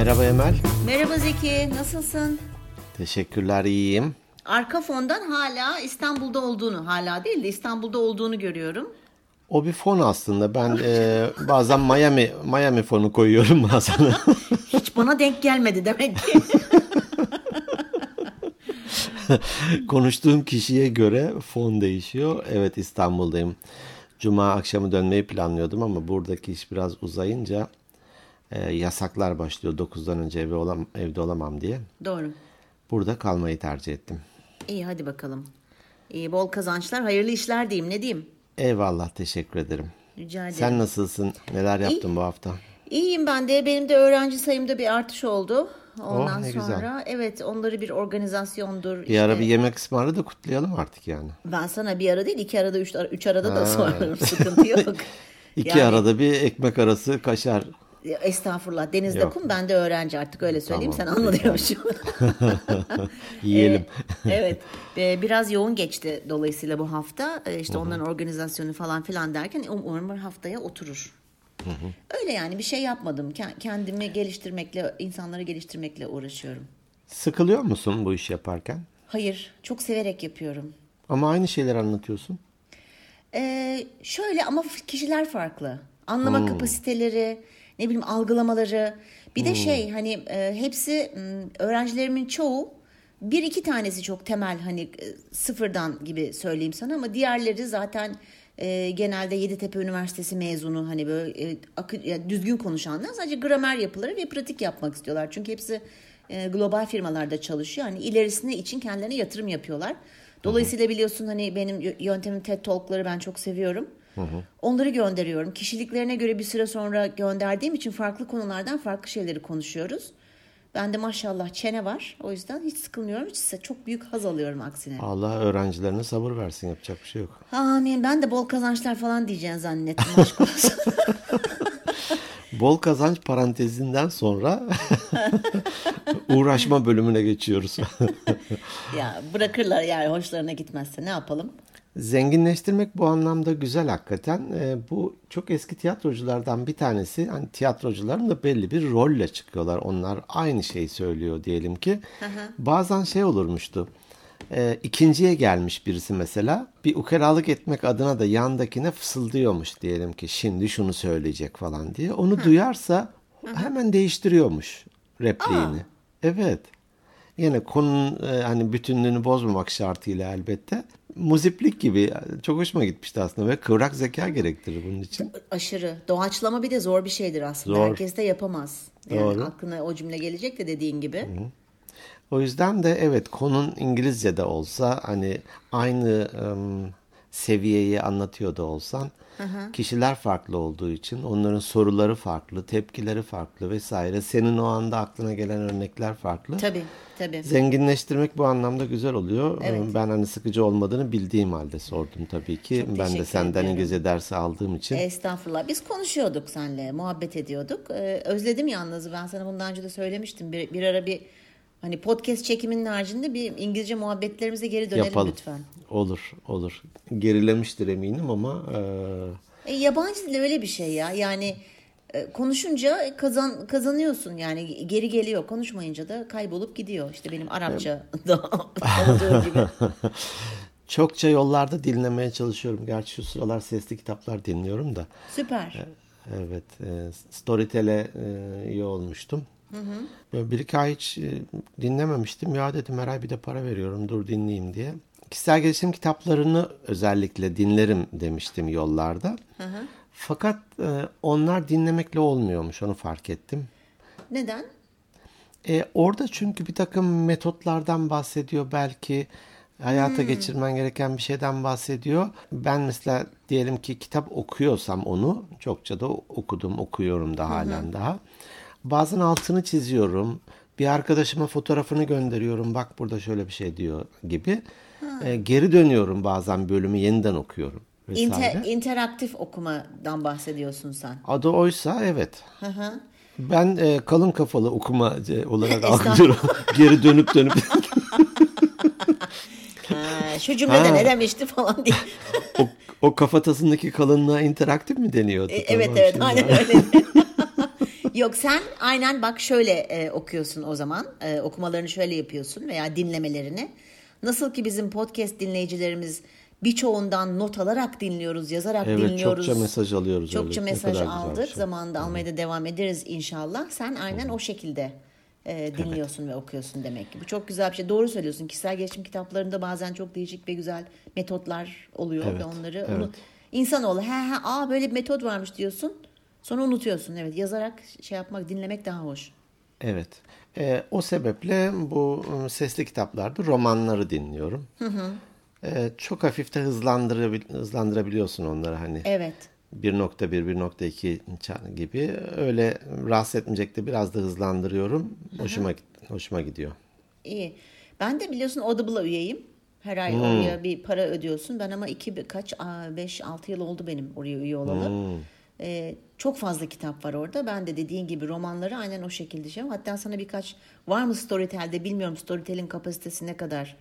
Merhaba Emel. Merhaba Zeki, nasılsın? Teşekkürler, iyiyim. Arka fondan hala İstanbul'da olduğunu, hala değil de İstanbul'da olduğunu görüyorum. O bir fon aslında. Ben e, bazen Miami Miami fonu koyuyorum bazen. Hiç bana denk gelmedi demek ki. Konuştuğum kişiye göre fon değişiyor. Evet İstanbul'dayım. Cuma akşamı dönmeyi planlıyordum ama buradaki iş biraz uzayınca e, yasaklar başlıyor 9'dan önce evde, olam, evde olamam diye. Doğru. Burada kalmayı tercih ettim. İyi hadi bakalım. İyi bol kazançlar, hayırlı işler diyeyim. Ne diyeyim? Eyvallah teşekkür ederim. Rica ederim. Sen nasılsın? Neler yaptın bu hafta? İyiyim ben de. Benim de öğrenci sayımda bir artış oldu. Ondan Oh, ne sonra güzel. evet onları bir organizasyondur. Bir ara işte- bir yemek ısmarla da kutlayalım artık yani. Ben sana bir ara değil iki arada üç, ara- üç arada da sorarım sıkıntı yok. İki Yani- arada bir ekmek arası kaşar. Estağfurullah denizde Yok. kum ben de öğrenci artık öyle söyleyeyim Tamam, sen anlıyormuşsun. Yiyelim. evet e, biraz yoğun geçti dolayısıyla bu hafta E, işte onların organizasyonu falan filan derken um- umarım haftaya oturur. Öyle yani bir şey yapmadım. Ke- Kendimi geliştirmekle, insanları geliştirmekle uğraşıyorum. Sıkılıyor musun bu işi yaparken? Hayır, çok severek yapıyorum. Ama aynı şeyleri anlatıyorsun. Ee, şöyle ama kişiler farklı. Anlama kapasiteleri, ne bileyim algılamaları. Bir de şey hani e, hepsi öğrencilerimin çoğu bir iki tanesi çok temel hani e, sıfırdan gibi söyleyeyim sana ama diğerleri zaten e, genelde Yeditepe Üniversitesi mezunu hani böyle e, akı- ya düzgün konuşanlar sadece gramer yapıları ve pratik yapmak istiyorlar. Çünkü hepsi e, global firmalarda çalışıyor. Hani ilerisine için kendilerine yatırım yapıyorlar. Dolayısıyla biliyorsun hani benim yöntemim TED Talk'ları ben çok seviyorum. Onları gönderiyorum. Kişiliklerine göre bir süre sonra gönderdiğim için farklı konulardan farklı şeyleri konuşuyoruz. Ben de maşallah çene var. O yüzden hiç sıkılmıyorum. Hiç size çok büyük haz alıyorum aksine. Allah öğrencilerine sabır versin yapacak bir şey yok. Amin. Ben de bol kazançlar falan diyeceğini zannettim. Aşk olsun. Bol kazanç parantezinden sonra uğraşma bölümüne geçiyoruz. ya bırakırlar yani hoşlarına gitmezse ne yapalım? Zenginleştirmek bu anlamda güzel hakikaten. Ee, bu çok eski tiyatroculardan bir tanesi. Hani tiyatrocuların da belli bir rolle çıkıyorlar. Onlar aynı şeyi söylüyor diyelim ki. Bazen şey olurmuştu. Ee, ikinciye gelmiş birisi mesela bir ukalalık etmek adına da yandakine fısıldıyormuş diyelim ki şimdi şunu söyleyecek falan diye. Onu duyarsa hemen değiştiriyormuş repliğini. Evet. Yine konunun e, hani bütünlüğünü bozmamak şartıyla elbette. Muziplik gibi çok hoşuma gitmişti aslında ve kıvrak zeka gerektirir bunun için. Aşırı. Doğaçlama bir de zor bir şeydir aslında. Zor. Herkes de yapamaz. Yani Doğru. aklına o cümle gelecek de dediğin gibi. O yüzden de evet konun İngilizce'de olsa hani aynı ım, seviyeyi anlatıyor da olsan kişiler farklı olduğu için onların soruları farklı, tepkileri farklı vesaire. Senin o anda aklına gelen örnekler farklı. Tabii tabii. Zenginleştirmek bu anlamda güzel oluyor. Evet. Ben hani sıkıcı olmadığını bildiğim halde sordum tabii ki. Çok ben de senden ederim. İngilizce dersi aldığım için. Estağfurullah. Biz konuşuyorduk seninle, muhabbet ediyorduk. Ee, özledim yalnız. Ben sana bundan önce de söylemiştim. Bir, bir ara bir hani podcast çekiminin haricinde bir İngilizce muhabbetlerimize geri dönelim Yapalım. lütfen. Olur, olur. Gerilemiştir eminim ama e, E, yabancı dil öyle bir şey ya. Yani e, konuşunca kazan kazanıyorsun yani geri geliyor. Konuşmayınca da kaybolup gidiyor. İşte benim Arapça da olduğu gibi. çokça yollarda dinlemeye çalışıyorum. Gerçi şu sıralar sesli kitaplar dinliyorum da. Süper. Evet, e, Storytel'e e, üye olmuştum. Böyle bir iki ay hiç e, dinlememiştim. Ya dedim her ay bir de para veriyorum dur dinleyeyim diye. Kişisel gelişim kitaplarını özellikle dinlerim demiştim yollarda. Fakat e, onlar dinlemekle olmuyormuş onu fark ettim. Neden? E, orada çünkü bir takım metotlardan bahsediyor belki hayata geçirmen gereken bir şeyden bahsediyor. Ben mesela diyelim ki kitap okuyorsam onu çokça da okudum okuyorum da halen daha. Bazen altını çiziyorum. Bir arkadaşıma fotoğrafını gönderiyorum. Bak burada şöyle bir şey diyor gibi. E, geri dönüyorum bazen bölümü yeniden okuyorum. Vesaire. İnter, interaktif okumadan bahsediyorsun sen. Adı oysa evet. Ben e, kalın kafalı okuma e, olarak algılıyorum. Geri dönüp dönüp Ha, şu cümlede Ha. ne demişti falan diye. o, o kafatasındaki kalınlığa interaktif mi deniyordu? E, Tamam, evet evet şimdi aynen öyle. Yok sen aynen bak şöyle e, okuyorsun o zaman. E, okumalarını şöyle yapıyorsun veya dinlemelerini. Nasıl ki bizim podcast dinleyicilerimiz birçoğundan not alarak dinliyoruz, yazarak Evet dinliyoruz. çokça mesaj alıyoruz. Çokça öyle. Mesaj aldık. şey. Zamanında almaya da devam ederiz inşallah. Sen aynen o şekilde e, dinliyorsun ve okuyorsun demek ki. Bu çok güzel bir şey. Doğru söylüyorsun. Kişisel gelişim kitaplarında bazen çok değişik ve güzel metotlar oluyor ve Evet, onları evet. unut. İnsanoğlu he he aa böyle bir metot varmış diyorsun. Sonra unutuyorsun. Evet yazarak şey yapmak, dinlemek daha hoş. Evet. Ee, o sebeple bu ım, sesli kitaplarda romanları dinliyorum. Ee, çok hafif de hızlandırabil- hızlandırabiliyorsun onları hani. Evet. 1.1, 1.2 ça- gibi. Öyle rahatsız etmeyecek de biraz da hızlandırıyorum. Hoşuma hoşuma gidiyor. İyi. Ben de biliyorsun Audible'a üyeyim. Her ay oraya bir para ödüyorsun. Ben ama iki kaç 5-6 yıl oldu benim oraya üye olalı. Ee, çok fazla kitap var orada. Ben de dediğin gibi romanları aynen o şekilde şey. Hatta sana birkaç var mı Storytel'de bilmiyorum Storytel'in kapasitesi ne kadar.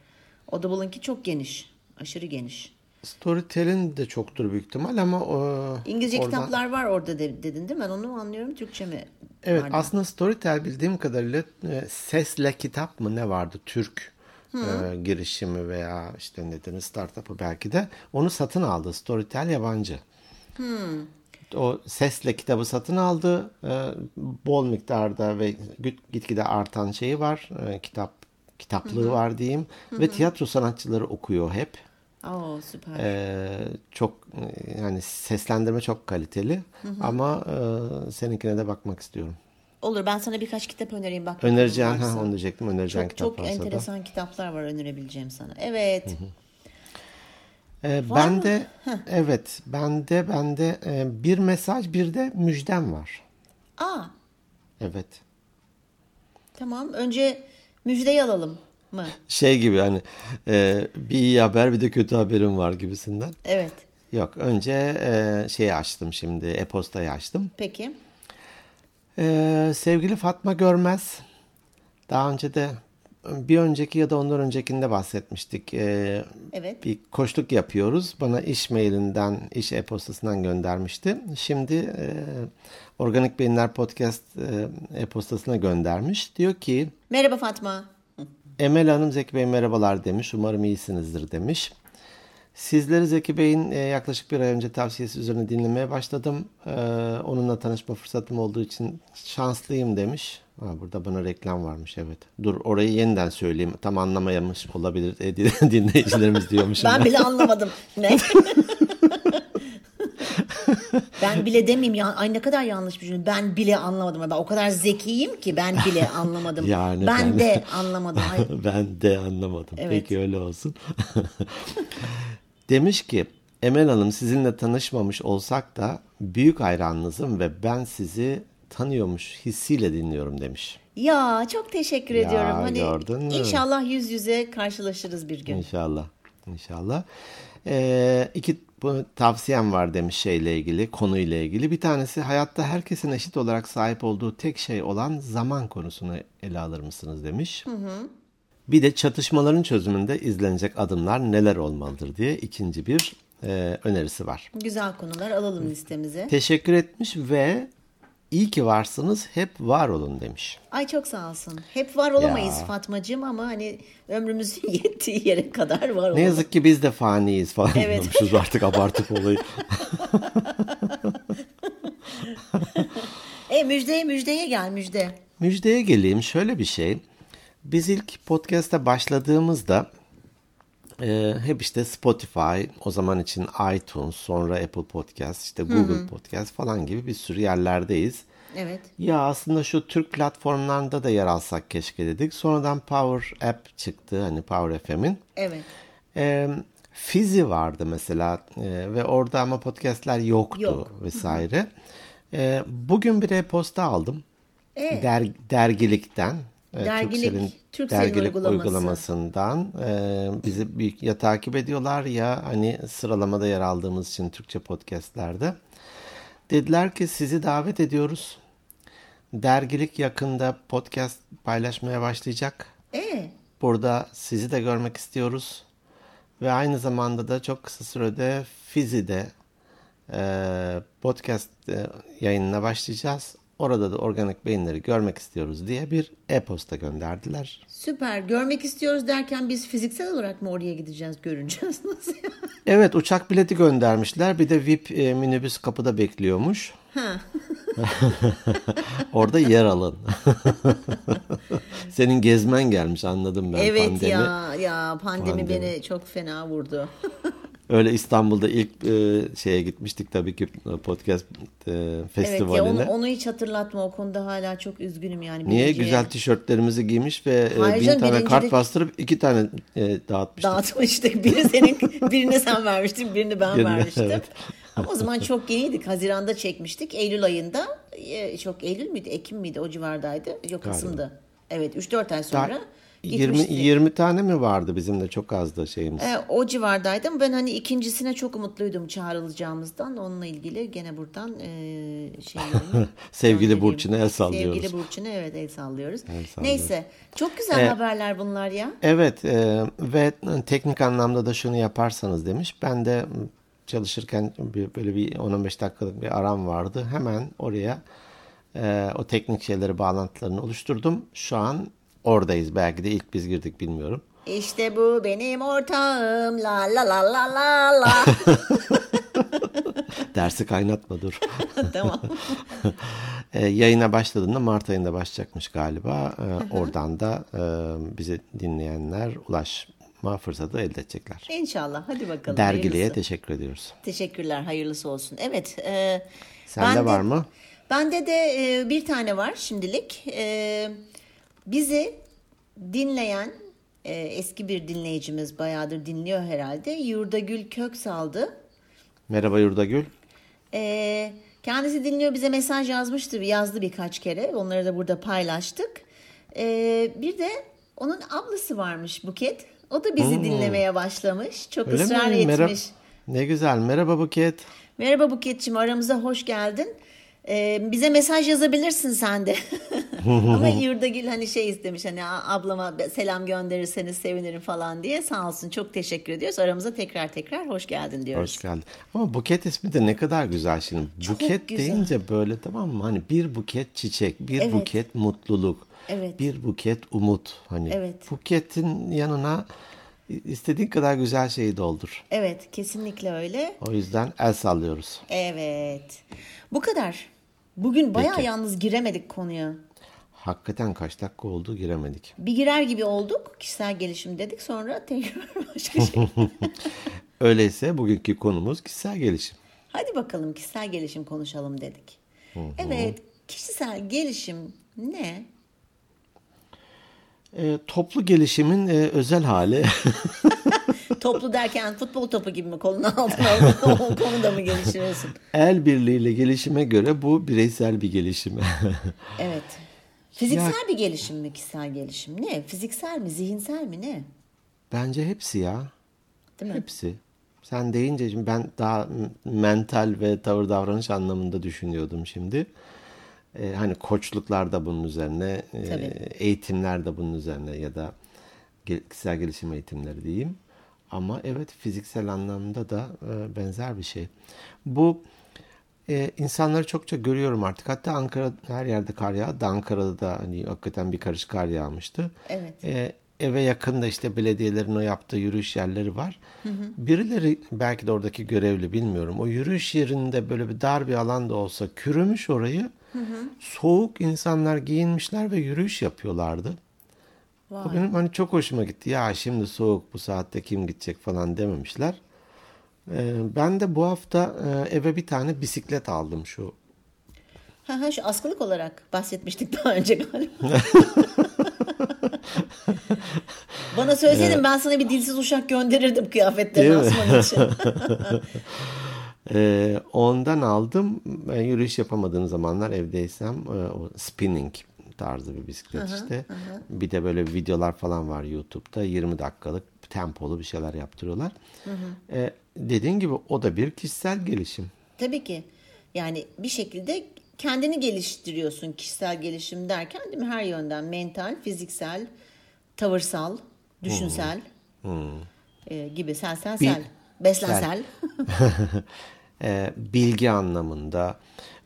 Audible'ınki çok geniş. Aşırı geniş. Storytel'in de çoktur büyük ihtimal ama o, İngilizce oradan- kitaplar var orada de- dedin değil mi? Ben onu anlıyorum. Türkçe mi? Evet vardı? aslında Storytel bildiğim kadarıyla e, sesle kitap mı ne vardı Türk e, girişimi veya işte ne denir startup'ı belki de onu satın aldı. Storytel yabancı. O sesle kitabı satın aldı. E, bol miktarda ve git- gitgide artan şeyi var. E, kitap kitaplığı var diyeyim. Ve tiyatro sanatçıları okuyor hep. Oo süper. Ee, çok yani seslendirme çok kaliteli ama e, seninkine de bakmak istiyorum. Olur ben sana birkaç kitap önereyim. Bak varsa. ha onu diyecektim önereceğin Çok, kitap çok varsa da. enteresan kitaplar var önerebileceğim sana. Evet. Ee, ben de evet ben de ben de e, bir mesaj bir de müjdem var. Aa Evet. tamam. Önce müjdeyi alalım mı? Şey gibi hani e, bir iyi haber bir de kötü haberim var gibisinden. Evet. Yok önce e, şeyi açtım şimdi e-postayı açtım. Peki. Ee, sevgili Fatma Görmez, daha önce de bir önceki ya da ondan öncekinde bahsetmiştik. Ee, Evet. bir koçluk yapıyoruz. Bana iş mailinden, iş e-postasından göndermişti. Şimdi e, Organik Beyinler Podcast e, e-postasına göndermiş. Diyor ki, Merhaba Fatma. Emel Hanım Zeki Bey merhabalar demiş. Umarım iyisinizdir demiş. Sizleri Zeki Bey'in e, yaklaşık bir ay önce tavsiyesi üzerine dinlemeye başladım. E, onunla tanışma fırsatım olduğu için şanslıyım demiş. Ha, burada bana reklam varmış evet. Dur orayı yeniden söyleyeyim. Tam anlamayamış olabilir e, dinleyicilerimiz diyormuşum. Ben bile anlamadım. Ne? ben bile demeyeyim ya. Ay ne kadar yanlış bir cümle. Ben bile anlamadım. Ben o kadar zekiyim ki ben bile anlamadım. Yani ben ben- de anlamadım. Ay, ben de anlamadım. Evet. Peki öyle olsun. Demiş ki Emel Hanım sizinle tanışmamış olsak da büyük hayranınızım ve ben sizi tanıyormuş hissiyle dinliyorum demiş. ya çok teşekkür Ya, ediyorum. Hani gördün mü? inşallah yüz yüze karşılaşırız bir gün. İnşallah. İnşallah. Ee, iki bu, tavsiyem var demiş şeyle ilgili, konuyla ilgili. Bir tanesi hayatta herkesin eşit olarak sahip olduğu tek şey olan zaman konusunu ele alır mısınız demiş. Bir de çatışmaların çözümünde izlenecek adımlar neler olmalıdır diye ikinci bir e, önerisi var. Güzel konular alalım listemize. Teşekkür etmiş ve iyi ki varsınız, hep var olun demiş. Ay çok sağ olsun. Hep var olamayız Ya. Fatmacığım ama hani ömrümüzün yettiği yere kadar var Ne olalım. yazık ki biz de faniyiz falan Evet. diyormuşuz artık abartıp olayı. E müjdeye müjdeye gel müjde. Müjdeye geleyim şöyle bir şey. Biz ilk podcast'a başladığımızda e, hep işte Spotify, o zaman için iTunes, sonra Apple Podcast, işte Google Podcast falan gibi bir sürü yerlerdeyiz. Evet. Ya aslında şu Türk platformlarında da yer alsak keşke dedik. Sonradan Power App çıktı hani Power FM'in. Evet. E, Fizi vardı mesela e, ve orada ama podcastler yoktu Yok. vesaire. E, bugün bir e-posta aldım. E? Der, dergilikten. Dergilik, Turkcell'in dergilik uygulaması. uygulamasından e, bizi bir, ya takip ediyorlar ya hani sıralamada yer aldığımız için Türkçe podcastlerde. Dediler ki sizi davet ediyoruz. Dergilik yakında podcast paylaşmaya başlayacak. E Burada sizi de görmek istiyoruz. Ve aynı zamanda da çok kısa sürede Fizi'de e, podcast e, yayınına başlayacağız. Orada da organik beyinleri görmek istiyoruz diye bir e-posta gönderdiler. Süper. Görmek istiyoruz derken biz fiziksel olarak mı oraya gideceğiz, görüneceğiz? Nasıl? Evet uçak bileti göndermişler. Bir de VIP e, minibüs kapıda bekliyormuş. Orada yer alın. Senin gezmen gelmiş anladım ben evet pandemi. ya ya pandemi, Pandemi. beni çok fena vurdu. Öyle İstanbul'da ilk e, şeye gitmiştik tabii ki e, podcast e, evet festivaline. ya onu, onu hiç hatırlatma o konuda hala çok üzgünüm yani. Niye birinciye güzel tişörtlerimizi giymiş ve e, Hayır bin canım, tane birinci kart de- bastırıp iki tane e, dağıtmıştık. Dağıtmıştık. Biri senin, birini sen vermiştin, birini ben Birini, vermiştim. evet. Ama o zaman çok yeniydik. Haziran'da çekmiştik. Eylül ayında, e, çok Eylül müydü, Ekim miydi o civardaydı. Yok Kasım'dı. Evet 3-4 ay sonra Daha 20, gitmiştik. 20 tane mi vardı bizim de çok azdı şeyimiz. E, o civardaydım. Ben hani ikincisine çok umutluydum çağrılacağımızdan. Onunla ilgili gene buradan e, şey Sevgili. Burçin'e el sallıyoruz. Sevgili Burçin'e evet el sallıyoruz. sallıyoruz. Neyse çok güzel E, haberler bunlar ya. Evet e, ve teknik anlamda da şunu yaparsanız demiş. Ben de çalışırken bir, böyle bir 10-15 dakikalık bir aram vardı. Hemen oraya e, o teknik şeyleri bağlantılarını oluşturdum. Şu an oradayız. Belki de ilk biz girdik bilmiyorum. İşte bu benim ortağım la la la la la la. Dersi kaynatma dur. tamam. E, yayına başladığında Mart ayında başlayacakmış galiba. E, oradan da e, bizi dinleyenler ulaşma fırsatı elde edecekler. İnşallah hadi bakalım. Dergiliye hayırlısı. teşekkür ediyoruz. Teşekkürler hayırlısı olsun. Evet. E, Sende var mı? Bende de e, bir tane var şimdilik. E, bizi dinleyen e, eski bir dinleyicimiz bayağıdır dinliyor herhalde. Yurdagül Köksal'dı. Merhaba Yurdagül. E, kendisi dinliyor bize mesaj yazmıştı. Yazdı birkaç kere. Onları da burada paylaştık. E, bir de onun ablası varmış Buket. O da bizi dinlemeye başlamış. Çok Hmm. Öyle ısrar mi? etmiş. Merhaba. Ne güzel. Merhaba Buket. Merhaba Buket'ciğim aramıza hoş geldin. Ee, bize mesaj yazabilirsin sen de. Ama Yurdagül hani şey istemiş hani "A- ablama selam gönderirseniz sevinirim falan diye sağ olsun çok teşekkür ediyoruz. Aramıza tekrar tekrar hoş geldin diyoruz. Hoş geldin. Ama buket ismi de ne kadar güzel şimdi. buket güzel. deyince böyle tamam mı? Hani bir buket çiçek, bir Evet. buket mutluluk, Evet. bir buket umut. Hani Evet. buketin yanına istediğin kadar güzel şeyi doldur. Evet kesinlikle öyle. O yüzden el sallıyoruz. Evet. Bu kadar. Bugün bayağı Peki. yalnız giremedik konuya. Hakikaten kaç dakika oldu giremedik. Bir girer gibi olduk. Kişisel gelişim dedik sonra tekrar başka şey. Öyleyse bugünkü konumuz kişisel gelişim. Hadi bakalım kişisel gelişim konuşalım dedik. Evet, kişisel gelişim ne? E, toplu gelişimin e, özel hali. Toplu derken futbol topu gibi mi kolun altına alıp o konuda mı geliştiriyorsun? El birliğiyle gelişime göre bu bireysel bir gelişim. Evet. Fiziksel bir gelişim mi kişisel gelişim? Ne? Fiziksel mi, zihinsel mi ne? Bence hepsi ya. Değil mi? Hepsi. Sen deyince şimdi ben daha mental ve tavır davranış anlamında düşünüyordum şimdi. Ee, hani koçluklar da bunun üzerine, e, eğitimler de bunun üzerine ya da kişisel gelişim eğitimleri diyeyim. Ama evet fiziksel anlamda da e, benzer bir şey. Bu e, insanları çokça görüyorum artık. Hatta Ankara her yerde kar yağdı. Ankara'da da hani hakikaten bir karış kar yağmıştı. Evet. E, eve yakın da işte belediyelerin o yaptığı yürüyüş yerleri var. Birileri belki de oradaki görevli bilmiyorum. O yürüyüş yerinde böyle bir dar bir alan da olsa kürümüş orayı. Soğuk insanlar giyinmişler ve yürüyüş yapıyorlardı. O Vay. benim hani çok hoşuma gitti. Ya şimdi soğuk bu saatte kim gidecek falan dememişler. Ee, ben de bu hafta e, eve bir tane bisiklet aldım şu. Ha, ha, şu askılık olarak bahsetmiştik daha önce galiba. Bana söyleseydin ben sana bir dilsiz uşak gönderirdim kıyafetlerini asman için. Ee, ondan aldım. Ben yürüyüş yapamadığım zamanlar evdeysem e, o spinning tarzı bir bisiklet işte. Bir de böyle videolar falan var YouTube'da 20 dakikalık tempolu bir şeyler yaptırıyorlar. Ee, dediğin gibi o da bir kişisel gelişim. Tabii ki. Yani bir şekilde kendini geliştiriyorsun kişisel gelişim derken değil mi? Her yönden mental, fiziksel, tavırsal, düşünsel e, gibi sensel, Bir- sel, beslensel. e, bilgi anlamında.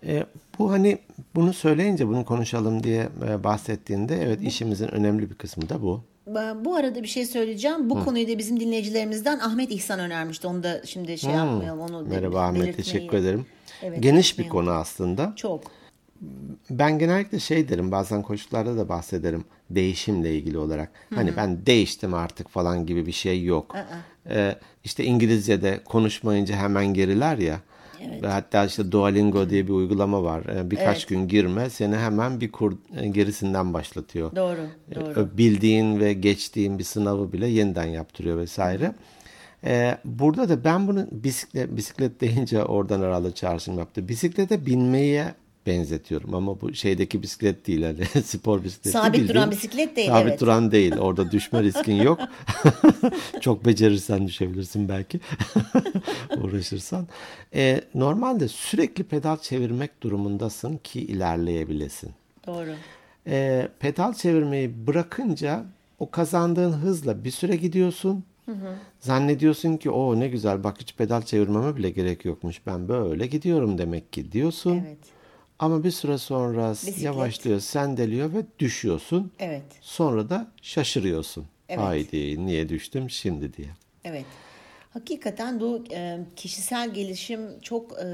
E, bu hani bunu söyleyince bunu konuşalım diye e, bahsettiğinde evet işimizin önemli bir kısmı da bu. Bu arada bir şey söyleyeceğim. Bu konuyu da bizim dinleyicilerimizden Ahmet İhsan önermişti. Onu da şimdi şey yapmayalım. Onu Merhaba Ahmet teşekkür ederim. Evet, Geniş bir konu aslında. Çok. Ben genellikle şey derim bazen koşullarda da bahsederim değişimle ilgili olarak. Hani ben değiştim artık falan gibi bir şey yok. Ee, işte İngilizce'de konuşmayınca hemen geriler ya. Ve hatta işte Duolingo diye bir uygulama var. Ee, birkaç Evet. gün girme seni hemen bir kur e, gerisinden başlatıyor. Doğru. Doğru. Ee, Bildiğin ve geçtiğin bir sınavı bile yeniden yaptırıyor vesaire. Ee, burada da ben bunu bisiklet, bisiklet deyince oradan herhalde çağrışım yaptı. Bisiklete binmeye benzetiyorum ama bu şeydeki bisiklet değil hani spor bisikleti Sabit bildiğin- duran bisiklet değil, Sabit evet. duran değil orada düşme riskin yok çok becerirsen düşebilirsin belki uğraşırsan Ee, normalde sürekli pedal çevirmek durumundasın ki ilerleyebilesin Doğru. e, pedal çevirmeyi bırakınca o kazandığın hızla bir süre gidiyorsun. Zannediyorsun ki o ne güzel bak hiç pedal çevirmeme bile gerek yokmuş. Ben böyle gidiyorum demek ki diyorsun. Evet. Ama bir süre sonra Bisiklet. yavaşlıyor, sendeliyor ve düşüyorsun. Evet. Sonra da şaşırıyorsun. Evet. Haydi niye düştüm şimdi diye. Evet. Hakikaten bu e, kişisel gelişim çok e,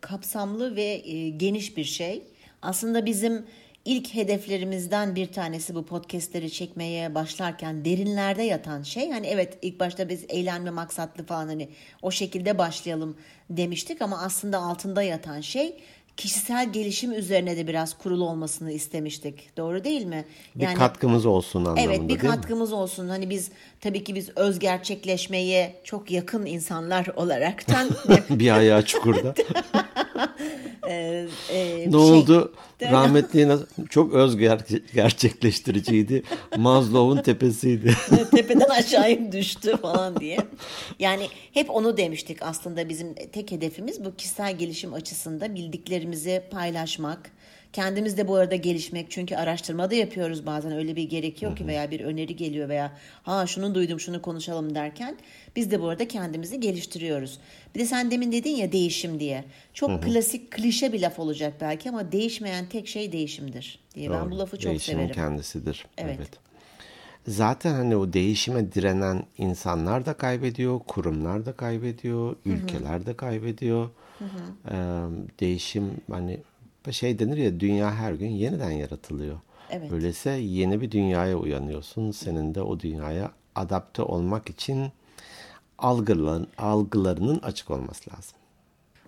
kapsamlı ve e, geniş bir şey. Aslında bizim ilk hedeflerimizden bir tanesi bu podcastleri çekmeye başlarken derinlerde yatan şey. Hani evet ilk başta biz eğlenme maksatlı falan hani o şekilde başlayalım demiştik ama aslında altında yatan şey kişisel gelişim üzerine de biraz kurulu olmasını istemiştik. Doğru değil mi? Bir katkımız olsun anlamında Evet bir değil mi? katkımız olsun. Hani biz tabii ki biz öz gerçekleşmeye çok yakın insanlar olaraktan bir ayağı çukurda. e, Ne şey- oldu? Rahmetli yine çok öz ger- gerçekleştiriciydi. Maslow'un tepesiydi. tepeden aşağıya düştü falan diye. Yani hep onu demiştik aslında bizim tek hedefimiz bu kişisel gelişim açısında bildiklerimizi paylaşmak. Kendimiz de bu arada gelişmek çünkü araştırma da yapıyoruz bazen öyle bir gerekiyor ki veya bir öneri geliyor veya ha şunu duydum şunu konuşalım derken biz de bu arada kendimizi geliştiriyoruz. Bir de sen demin dedin ya değişim diye. Çok klasik klişe bir laf olacak belki ama değişmeyen tek şey değişimdir diye ben Doğru. bu lafı çok Değişimin severim. kendisidir. Evet. Evet. Zaten hani o değişime direnen insanlar da kaybediyor, kurumlar da kaybediyor, ülkeler de kaybediyor. Ee, değişim hani şey denir ya dünya her gün yeniden yaratılıyor. Evet. Öyleyse yeni bir dünyaya uyanıyorsun. Senin de o dünyaya adapte olmak için algıların, algılarının açık olması lazım.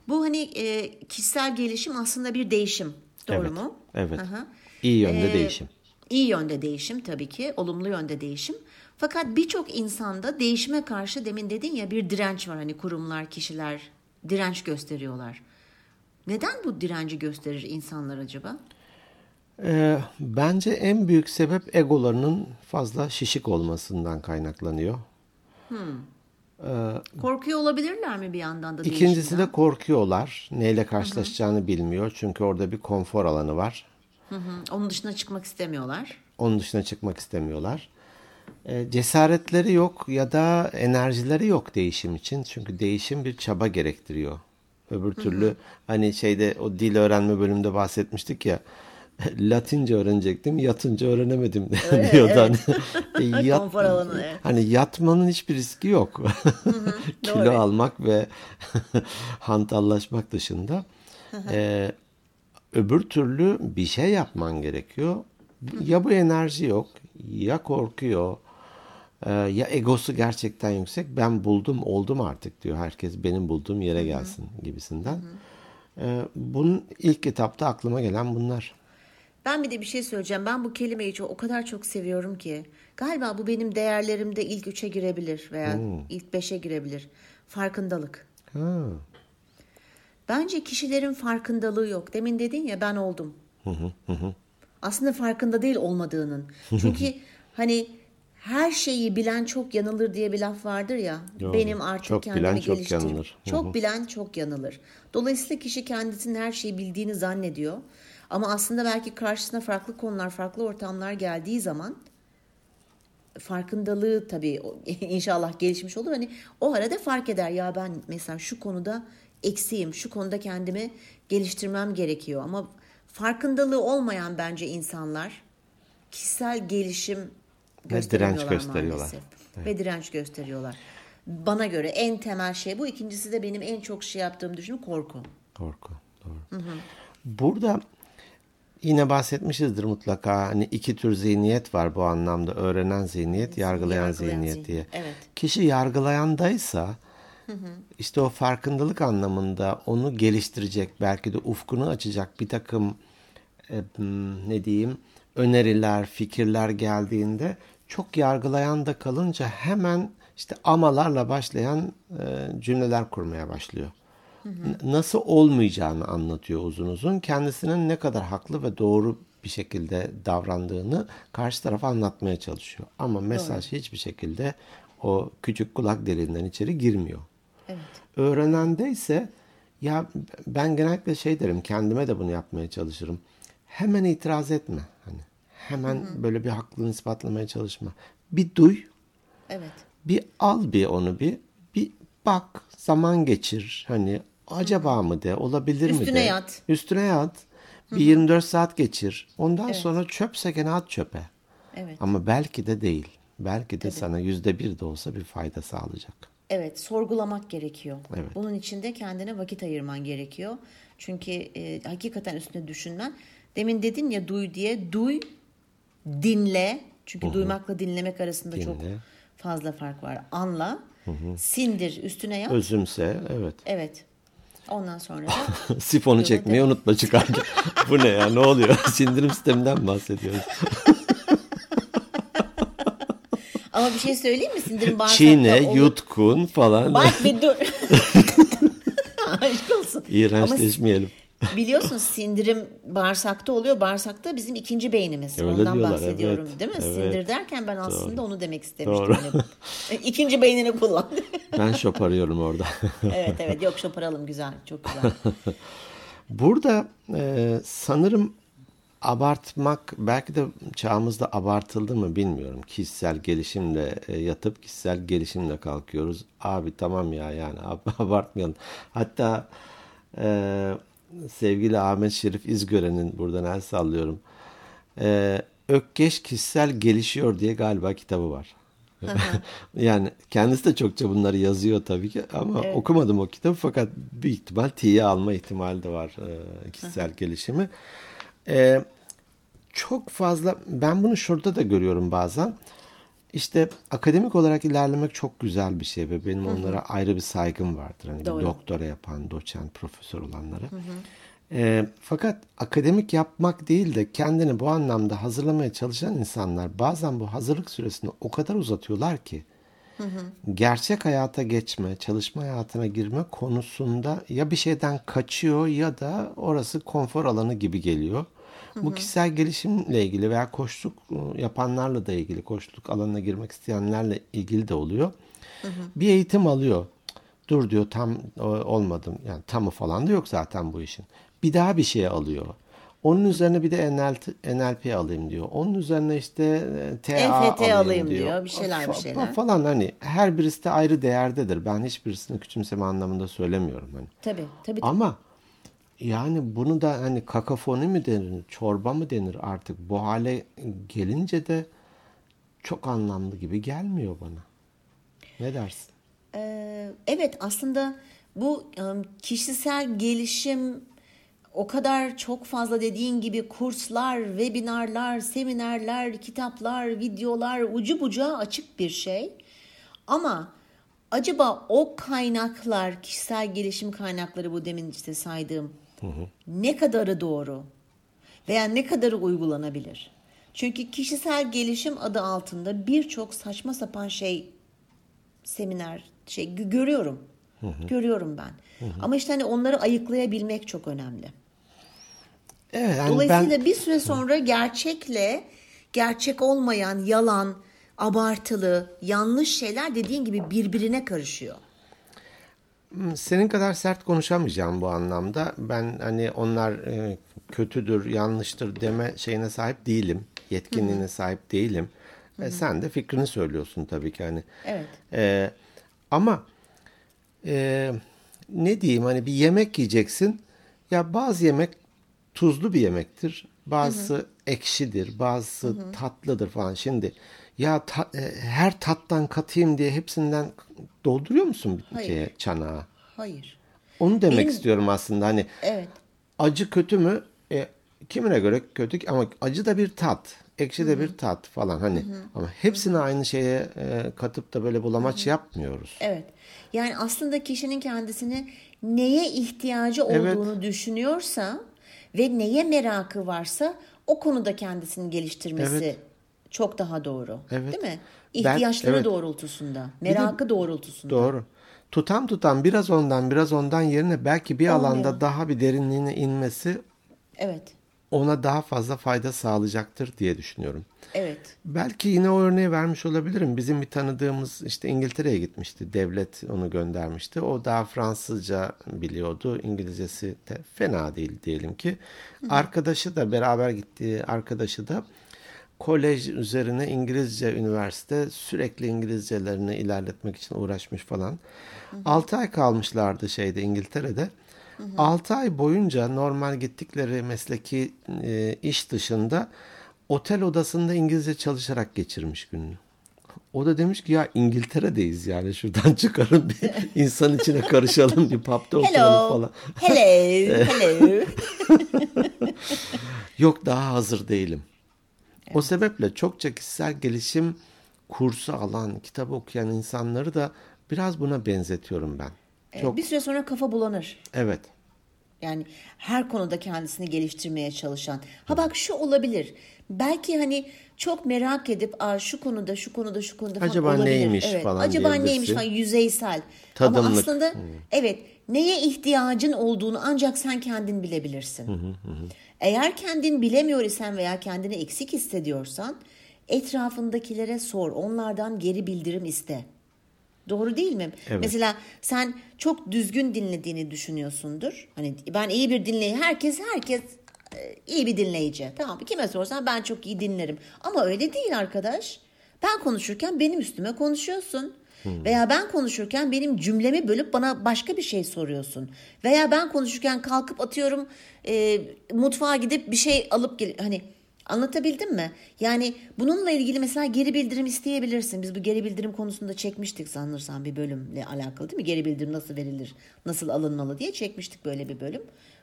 Bu hani e, kişisel gelişim aslında bir değişim. Doğru evet. mu? Evet. Aha. İyi yönde Ee, değişim. İyi yönde değişim tabii ki. Olumlu yönde değişim. Fakat birçok insanda değişime karşı demin dedin ya bir direnç var. Hani kurumlar, kişiler direnç gösteriyorlar. Neden bu direnci gösterir insanlar acaba? Ee, bence en büyük sebep egolarının fazla şişik olmasından kaynaklanıyor. Korkuyor olabilirler mi bir yandan da İkincisi değişimden? de korkuyorlar. Neyle karşılaşacağını bilmiyor. Çünkü orada bir konfor alanı var. Hı hı. Onun dışına çıkmak istemiyorlar. Onun dışına çıkmak istemiyorlar. Ee, cesaretleri yok ya da enerjileri yok değişim için. Çünkü değişim bir çaba gerektiriyor. Öbür türlü hani şeyde o dil öğrenme bölümünde bahsetmiştik ya. Latince öğrenecektim, yatınca öğrenemedim diyordu. Hani, E, yat- Konfor alanı, evet. Hani yatmanın hiçbir riski yok. Kilo doğru. almak ve hantallaşmak dışında. Ee, öbür türlü bir şey yapman gerekiyor. Ya bu enerji yok, ya korkuyor, e, ya egosu gerçekten yüksek. Ben buldum, oldum artık diyor. Herkes benim bulduğum yere gelsin gibisinden. Ee, bunun ilk etapta aklıma gelen bunlar. Ben bir de bir şey söyleyeceğim. Ben bu kelimeyi çok, o kadar çok seviyorum ki. Galiba bu benim değerlerimde ilk üçe girebilir veya ilk beşe girebilir. Farkındalık. Ha, Bence kişilerin farkındalığı yok. Demin dedin ya ben oldum. Aslında farkında değil olmadığının. Çünkü hani her şeyi bilen çok yanılır diye bir laf vardır ya. Doğru. Benim artık Çok kendimi bilen çok yanılır. Çok bilen çok yanılır. Dolayısıyla kişi kendisinin her şeyi bildiğini zannediyor. Ama aslında belki karşısına farklı konular, farklı ortamlar geldiği zaman farkındalığı tabii inşallah gelişmiş olur. Hani o arada fark eder ya ben mesela şu konuda eksiğim, şu konuda kendimi geliştirmem gerekiyor. Ama farkındalığı olmayan bence insanlar kişisel gelişim gösteremiyorlar direnç gösteriyorlar. maalesef. Ve direnç gösteriyorlar. Bana göre en temel şey bu. İkincisi de benim en çok şey yaptığım düşünüm korku. Korku. Doğru. Burada yine bahsetmişizdir mutlaka. Hani iki tür zihniyet var bu anlamda. Öğrenen zihniyet, yargılayan, Yargılayan zihniyet zihin- diye. evet. Kişi yargılayandaysa işte o farkındalık anlamında onu geliştirecek, belki de ufkunu açacak bir takım e, m, ne diyeyim öneriler, fikirler geldiğinde çok yargılayan da kalınca hemen işte amalarla başlayan e, cümleler kurmaya başlıyor. Nasıl olmayacağını anlatıyor uzun uzun. Kendisinin ne kadar haklı ve doğru bir şekilde davrandığını karşı tarafa anlatmaya çalışıyor. Ama mesaj hiçbir şekilde o küçük kulak deliğinden içeri girmiyor. Evet. Öğrenende ise ya ben genellikle şey derim kendime de bunu yapmaya çalışırım. Hemen itiraz etme. Hemen böyle bir haklılığını ispatlamaya çalışma. Bir duy, Evet. bir al bir onu bir bir bak, zaman geçir. Hani acaba mı de, olabilir mi de. Üstüne yat. Üstüne yat. Bir 24 saat geçir. Ondan sonra çöpse gene at çöpe. Evet. Ama belki de değil. Belki de sana yüzde bir de olsa bir fayda sağlayacak. Evet, sorgulamak gerekiyor. Evet. Bunun için de kendine vakit ayırman gerekiyor. Çünkü e, hakikaten üstüne düşünmen. Demin dedin ya duy diye, duy, dinle. Çünkü duymakla dinlemek arasında çok Dinle. fazla fark var. Anla, sindir, üstüne yap. Özümse evet. Evet. Ondan sonra da Sifonu çekmeyi unutma çıkarken. Bu ne ya ne oluyor? Sindirim sisteminden mi bahsediyoruz? ama bir şey söyleyeyim mi? Sindirim bağırsakta Çiğne, olur. yutkun falan. Bak bir dur. Aşk olsun. Ama İğrençleşmeyelim. Biliyorsun sindirim bağırsakta oluyor. Bağırsakta bizim ikinci beynimiz. Öyle Ondan diyorlar, bahsediyorum evet. değil mi? Evet. Sindir derken ben aslında onu demek istemiştim. Doğru. Hani ikinci beynini kullan. Ben şoparıyorum orada. evet evet yok şoparalım güzel çok güzel. Burada e, sanırım abartmak belki de çağımızda abartıldı mı bilmiyorum. Kişisel gelişimle e, yatıp kişisel gelişimle kalkıyoruz. Abi tamam ya yani ab- abartmayalım. Hatta e, sevgili Ahmet Şerif İzgören'in buradan el sallıyorum. E, Ökkeş kişisel gelişiyor diye galiba kitabı var. yani kendisi de çokça bunları yazıyor tabii ki ama okumadım o kitabı fakat bir ihtimal tiye alma ihtimali de var e, kişisel gelişimi. E, çok fazla ben bunu şurada da görüyorum bazen. İşte akademik olarak ilerlemek çok güzel bir şey ve benim onlara ayrı bir saygım vardır. Hani Doğru. doktora yapan, doçent, profesör olanlara. E, fakat akademik yapmak değil de kendini bu anlamda hazırlamaya çalışan insanlar bazen bu hazırlık süresini o kadar uzatıyorlar ki gerçek hayata geçme, çalışma hayatına girme konusunda ya bir şeyden kaçıyor ya da orası konfor alanı gibi geliyor. Bu kişisel gelişimle ilgili veya koçluk e, yapanlarla da ilgili, koçluk alanına girmek isteyenlerle ilgili de oluyor. Bir eğitim alıyor. Dur diyor tam e, olmadım. Yani tamı falan da yok zaten bu işin. Bir daha bir şey alıyor. Onun üzerine bir de NLP, NLP alayım diyor. Onun üzerine işte TA EFT alayım, alayım diyor. diyor. Bir şeyler, bir şeyler. Falan hani her birisi de ayrı değerdedir. Ben hiçbirisini küçümseme anlamında söylemiyorum hani. tabii tabii. Ama yani bunu da hani kakafoni mi denir, çorba mı denir artık bu hale gelince de çok anlamlı gibi gelmiyor bana. Ne dersin? Ee, evet aslında bu e, kişisel gelişim o kadar çok fazla dediğin gibi kurslar, webinarlar, seminerler, kitaplar, videolar ucu bucağı açık bir şey. Ama acaba o kaynaklar, kişisel gelişim kaynakları bu demin işte saydığım ne kadarı doğru veya ne kadarı uygulanabilir? Çünkü kişisel gelişim adı altında birçok saçma sapan şey seminer şey gö- görüyorum. Görüyorum ben. Ama işte hani onları ayıklayabilmek çok önemli. Evet yani Dolayısıyla ben bir süre sonra gerçekle gerçek olmayan yalan, abartılı, yanlış şeyler dediğin gibi birbirine karışıyor. Senin kadar sert konuşamayacağım bu anlamda. Ben hani onlar e, kötüdür, yanlıştır deme şeyine sahip değilim. Yetkinliğine sahip değilim. Ve sen de fikrini söylüyorsun tabii ki hani. Evet. Ee, ama e, ne diyeyim hani bir yemek yiyeceksin. Ya bazı yemek tuzlu bir yemektir. Bazısı hı hı. ekşidir, bazısı hı hı. tatlıdır falan. Şimdi ya ta, e, her tattan katayım diye hepsinden dolduruyor musun bir Hayır. şeye, çanağa? Hayır. Onu demek Benim... istiyorum aslında. Hani evet. acı kötü mü? E, kimine göre kötü ama acı da bir tat. Ekşi de Hı-hı. bir tat falan hani Hı-hı. ama hepsini Hı-hı. aynı şeye e, katıp da böyle bulamaç Hı-hı. yapmıyoruz. Evet. Yani aslında kişinin kendisini neye ihtiyacı olduğunu evet. düşünüyorsa ve neye merakı varsa o konuda kendisini geliştirmesi evet. Çok daha doğru. Evet. Değil mi? İhtiyaçları ben, evet. doğrultusunda, merakı de, doğrultusunda. Doğru. Tutam tutam biraz ondan biraz ondan yerine belki bir Olmuyor. alanda daha bir derinliğine inmesi Evet ona daha fazla fayda sağlayacaktır diye düşünüyorum. Evet. Belki yine o örneği vermiş olabilirim. Bizim bir tanıdığımız işte İngiltere'ye gitmişti. Devlet onu göndermişti. O daha Fransızca biliyordu. İngilizcesi de fena değil diyelim ki. Hı. Arkadaşı da beraber gittiği arkadaşı da kolej üzerine İngilizce üniversite sürekli İngilizcelerini ilerletmek için uğraşmış falan. Hı 6 ay kalmışlardı şeyde İngiltere'de. Hı 6 ay boyunca normal gittikleri mesleki e, iş dışında otel odasında İngilizce çalışarak geçirmiş gününü. O da demiş ki ya İngiltere'deyiz yani şuradan çıkarın bir insan içine karışalım bir pub'da oturalım falan. Hello, hello. Yok daha hazır değilim. Evet. O sebeple çokça kişisel gelişim kursu alan, kitap okuyan insanları da biraz buna benzetiyorum ben. Ee, Çok... Bir süre sonra kafa bulanır. Evet. Yani her konuda kendisini geliştirmeye çalışan. Ha bak şu olabilir. Belki hani çok merak edip Aa, şu konuda şu konuda şu konuda falan Acaba olabilir. neymiş evet. falan Acaba neymiş falan yüzeysel. Tadımlık. Ama aslında hmm. evet neye ihtiyacın olduğunu ancak sen kendin bilebilirsin. Hı hı hı. Eğer kendin bilemiyor isen veya kendini eksik hissediyorsan etrafındakilere sor. Onlardan geri bildirim iste. Doğru değil mi? Evet. Mesela sen çok düzgün dinlediğini düşünüyorsundur. Hani ben iyi bir dinleyici. Herkes herkes e, iyi bir dinleyici. Tamam kime sorsan ben çok iyi dinlerim. Ama öyle değil arkadaş. Ben konuşurken benim üstüme konuşuyorsun. Hmm. Veya ben konuşurken benim cümlemi bölüp bana başka bir şey soruyorsun. Veya ben konuşurken kalkıp atıyorum e, mutfağa gidip bir şey alıp gel hani Anlatabildim mi? Yani bununla ilgili mesela geri bildirim isteyebilirsin. Biz bu geri bildirim konusunda çekmiştik sanırsam bir bölümle alakalı değil mi? Geri bildirim nasıl verilir, nasıl alınmalı diye çekmiştik böyle bir bölüm.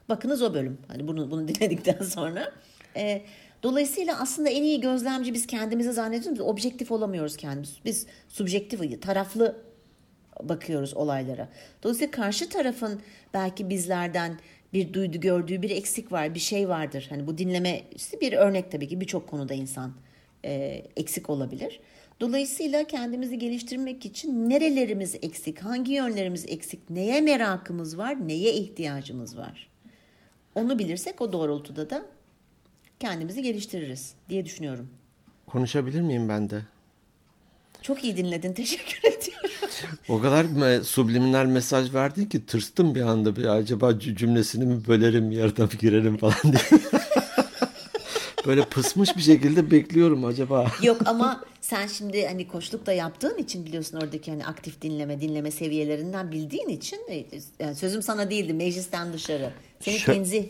Bakınız o bölüm. Hani bunu bunu dinledikten sonra. Ee, dolayısıyla aslında en iyi gözlemci biz kendimizi zannediyoruz. Objektif olamıyoruz kendimiz. Biz subjektif, taraflı bakıyoruz olaylara. Dolayısıyla karşı tarafın belki bizlerden bir duydu gördüğü bir eksik var, bir şey vardır. Hani bu dinleme bir örnek tabii ki birçok konuda insan e, eksik olabilir. Dolayısıyla kendimizi geliştirmek için nerelerimiz eksik, hangi yönlerimiz eksik, neye merakımız var, neye ihtiyacımız var. Onu bilirsek o doğrultuda da kendimizi geliştiririz diye düşünüyorum. Konuşabilir miyim ben de? Çok iyi dinledin. Teşekkür ediyorum. O kadar me subliminal mesaj verdin ki tırstım bir anda. Bir, acaba cümlesini mi bölerim yerden girerim falan diye. Böyle pısmış bir şekilde bekliyorum acaba. Yok ama sen şimdi hani koçluk da yaptığın için biliyorsun oradaki hani aktif dinleme, dinleme seviyelerinden bildiğin için e, yani sözüm sana değildi meclisten dışarı. Seni Şu, tenzih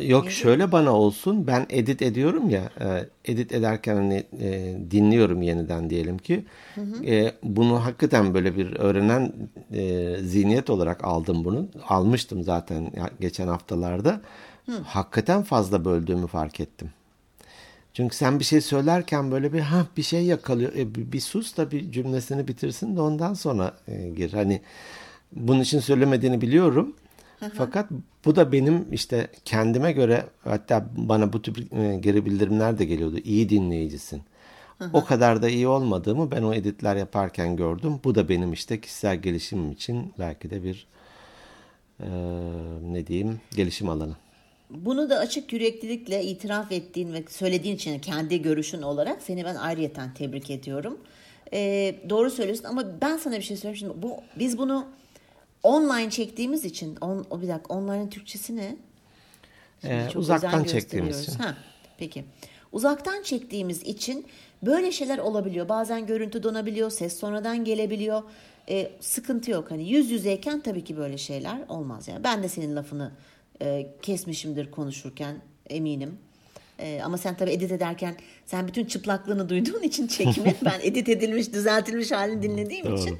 Yok şöyle bana olsun ben edit ediyorum ya e, edit ederken hani e, dinliyorum yeniden diyelim ki. Hı hı. E, bunu hakikaten böyle bir öğrenen e, zihniyet olarak aldım bunu. Almıştım zaten geçen haftalarda. Hı. hakikaten fazla böldüğümü fark ettim. Çünkü sen bir şey söylerken böyle bir ha bir şey yakalıyor. E, bir, bir sus da bir cümlesini bitirsin de ondan sonra e, gir. Hani bunun için söylemediğini biliyorum fakat bu da benim işte kendime göre hatta bana bu tür e, geri bildirimler de geliyordu. İyi dinleyicisin. O kadar da iyi olmadığımı ben o editler yaparken gördüm. Bu da benim işte kişisel gelişimim için belki de bir e, ne diyeyim gelişim alanı. Bunu da açık yüreklilikle itiraf ettiğin ve söylediğin için kendi görüşün olarak seni ben ayrıyeten tebrik ediyorum. Ee, doğru söylüyorsun ama ben sana bir şey söyleyeyim. Şimdi bu, biz bunu online çektiğimiz için on, o bir dakika online'ın Türkçesi ne? Ee, uzaktan çektiğimiz için. Ha, peki. Uzaktan çektiğimiz için böyle şeyler olabiliyor. Bazen görüntü donabiliyor, ses sonradan gelebiliyor. E, sıkıntı yok. Hani yüz yüzeyken tabii ki böyle şeyler olmaz. Yani ben de senin lafını e, kesmişimdir konuşurken eminim. E, ama sen tabii edit ederken sen bütün çıplaklığını duyduğun için çekimi ben edit edilmiş, düzeltilmiş halini dinlediğim Doğru. için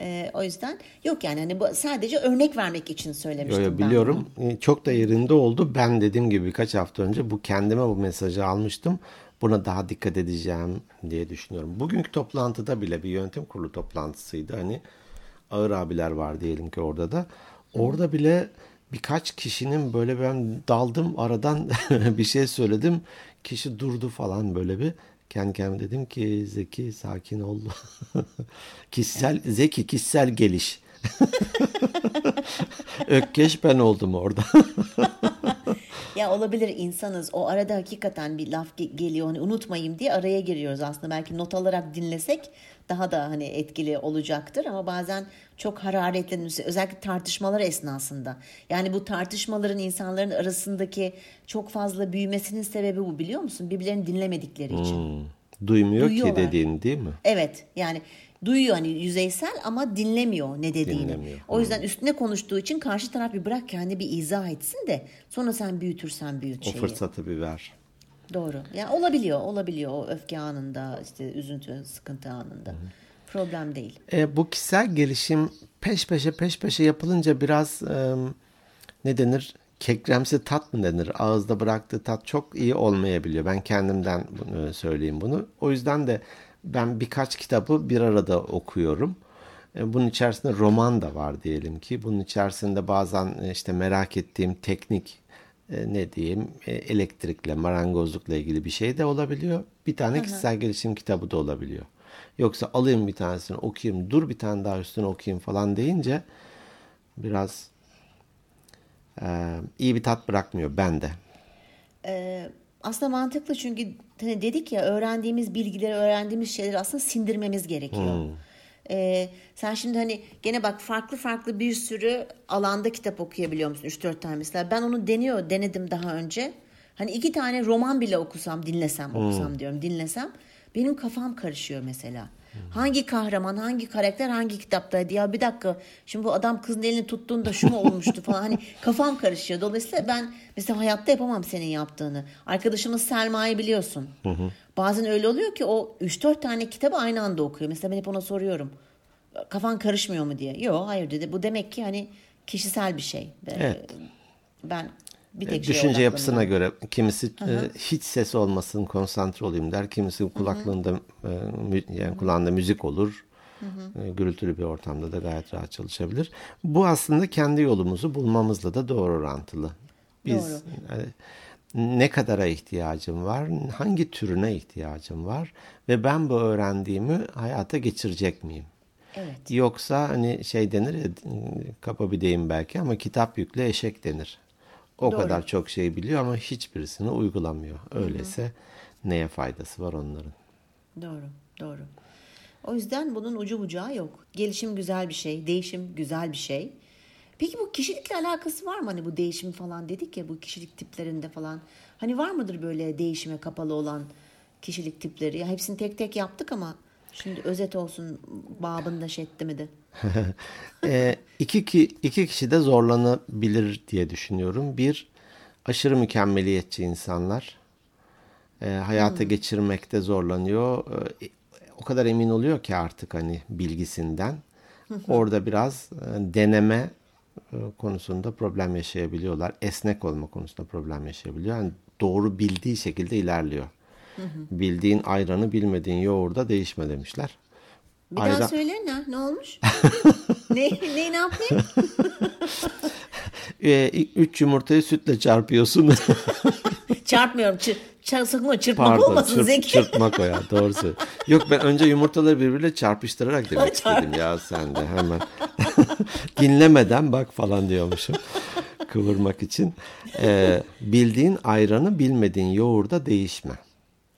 e, o yüzden yok yani hani bu sadece örnek vermek için söylemiştim Yo, yo, ben biliyorum. E, Çok da yerinde oldu. Ben dediğim gibi birkaç hafta önce bu kendime bu mesajı almıştım. Buna daha dikkat edeceğim diye düşünüyorum. Bugünkü toplantıda bile bir yönetim kurulu toplantısıydı. Hani ağır abiler var diyelim ki orada da. Orada bile birkaç kişinin böyle ben daldım aradan bir şey söyledim. Kişi durdu falan böyle bir. Kendi kendime dedim ki Zeki sakin ol. kişisel Zeki kişisel geliş. Ökkeş ben oldum orada. Ya olabilir insanız. O arada hakikaten bir laf ge- geliyor. Hani unutmayayım diye araya giriyoruz aslında. Belki not alarak dinlesek daha da hani etkili olacaktır ama bazen çok hararetli özellikle tartışmalar esnasında. Yani bu tartışmaların insanların arasındaki çok fazla büyümesinin sebebi bu biliyor musun? Birbirlerini dinlemedikleri için. Hmm. Duymuyor ki Duyuyorlar. dediğin değil mi? Evet yani duyuyor hani yüzeysel ama dinlemiyor ne dediğini. Dinlemiyor. O yüzden üstüne konuştuğu için karşı taraf bir bırak kendi bir izah etsin de sonra sen büyütürsen büyüt O şeyi. fırsatı bir ver. Doğru. Yani olabiliyor, olabiliyor o öfke anında, işte üzüntü, sıkıntı anında. Problem değil. E, bu kişisel gelişim peş peşe peş peşe yapılınca biraz e, ne denir? Kekremsi tat mı denir? Ağızda bıraktığı tat çok iyi olmayabiliyor. Ben kendimden bunu söyleyeyim bunu. O yüzden de ben birkaç kitabı bir arada okuyorum. E, Bunun içerisinde roman da var diyelim ki. Bunun içerisinde bazen e, işte merak ettiğim teknik e, ne diyeyim e, elektrikle, marangozlukla ilgili bir şey de olabiliyor. Bir tane kişisel gelişim kitabı da olabiliyor. Yoksa alayım bir tanesini okuyayım, dur bir tane daha üstüne okuyayım falan deyince biraz e, iyi bir tat bırakmıyor bende. Ee, aslında mantıklı çünkü hani dedik ya öğrendiğimiz bilgileri, öğrendiğimiz şeyleri aslında sindirmemiz gerekiyor. Ee, sen şimdi hani gene bak farklı farklı bir sürü alanda kitap okuyabiliyor musun? 3-4 tane mesela. Ben onu deniyor, denedim daha önce. Hani iki tane roman bile okusam, dinlesem, okusam diyorum, dinlesem benim kafam karışıyor mesela. Hangi kahraman, hangi karakter hangi kitaptaydı? Ya bir dakika şimdi bu adam kızın elini tuttuğunda şu mu olmuştu falan. Hani kafam karışıyor. Dolayısıyla ben mesela hayatta yapamam senin yaptığını. Arkadaşımız Selma'yı biliyorsun. Bazen öyle oluyor ki o 3-4 tane kitabı aynı anda okuyor. Mesela ben hep ona soruyorum. Kafan karışmıyor mu diye. Yok hayır dedi. Bu demek ki hani kişisel bir şey. Evet. Ben bir tek şeye Düşünce yapısına odaklanıyorum. göre kimisi e, hiç ses olmasın konsantre olayım der. Kimisi kulaklığında e, mü- yani kulağında müzik olur. E, Gürültülü bir ortamda da gayet rahat çalışabilir. Bu aslında kendi yolumuzu bulmamızla da doğru orantılı. Biz Doğru. yani ne kadara ihtiyacım var, hangi türüne ihtiyacım var ve ben bu öğrendiğimi hayata geçirecek miyim? Evet. Yoksa hani şey denir ya kapa bir deyim belki ama kitap yükle eşek denir. O Doğru. kadar çok şey biliyor ama hiçbirisini uygulamıyor. Öyleyse neye faydası var onların? Doğru, doğru. O yüzden bunun ucu bucağı yok. Gelişim güzel bir şey, değişim güzel bir şey. Peki bu kişilikle alakası var mı? Hani bu değişim falan dedik ya bu kişilik tiplerinde falan. Hani var mıdır böyle değişime kapalı olan kişilik tipleri? Ya hepsini tek tek yaptık ama şimdi özet olsun babında şey etti mi de. e, iki, ki, iki kişi de zorlanabilir diye düşünüyorum. Bir, aşırı mükemmeliyetçi insanlar. E, hayata geçirmekte zorlanıyor. E, o kadar emin oluyor ki artık hani bilgisinden. Orada biraz e, deneme e, konusunda problem yaşayabiliyorlar. Esnek olma konusunda problem yaşayabiliyor. Yani doğru bildiği şekilde ilerliyor. Bildiğin ayranı bilmediğin yoğurda değişme demişler. Bir Ayran- daha söyle ne? Ne olmuş? ne, ne, ne yapayım? E, üç yumurtayı sütle çarpıyorsun. Çarpmıyorum. Çır, çar, o çırpmak Pardon olmasın çırp- Zeki. çırpmak o ya doğru söylüyorsun. Yok ben önce yumurtaları birbiriyle çarpıştırarak demek istedim ya sen de hemen. Dinlemeden bak falan diyormuşum. Kıvırmak için. E, bildiğin ayranı bilmediğin yoğurda değişme.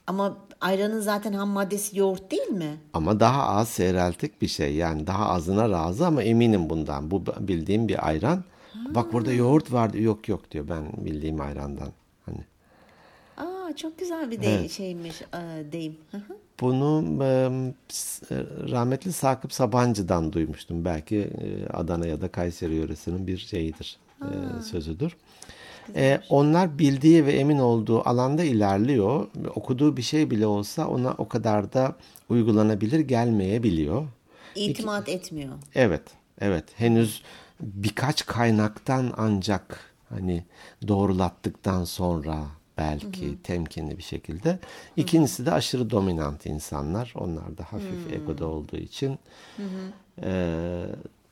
Ama ayranın zaten ham maddesi yoğurt değil mi? Ama daha az seyreltik bir şey. Yani daha azına razı ama eminim bundan. Bu bildiğim bir ayran. Bak burada yoğurt vardı. Yok yok diyor ben bildiğim ayrandan. Hani Aa çok güzel bir de Evet. şeymiş e, deyim. Hı hı. Bunu e, e, rahmetli Sakıp Sabancı'dan duymuştum. Belki e, Adana ya da Kayseri yöresinin bir şeyidir, e, sözüdür. E, onlar bildiği ve emin olduğu alanda ilerliyor. Okuduğu bir şey bile olsa ona o kadar da uygulanabilir gelmeyebiliyor. İtimat etmiyor. Evet, evet. Henüz birkaç kaynaktan ancak hani doğrulattıktan sonra belki temkinli bir şekilde. İkincisi de aşırı dominant insanlar. Onlar da hafif egoda olduğu için. Ee,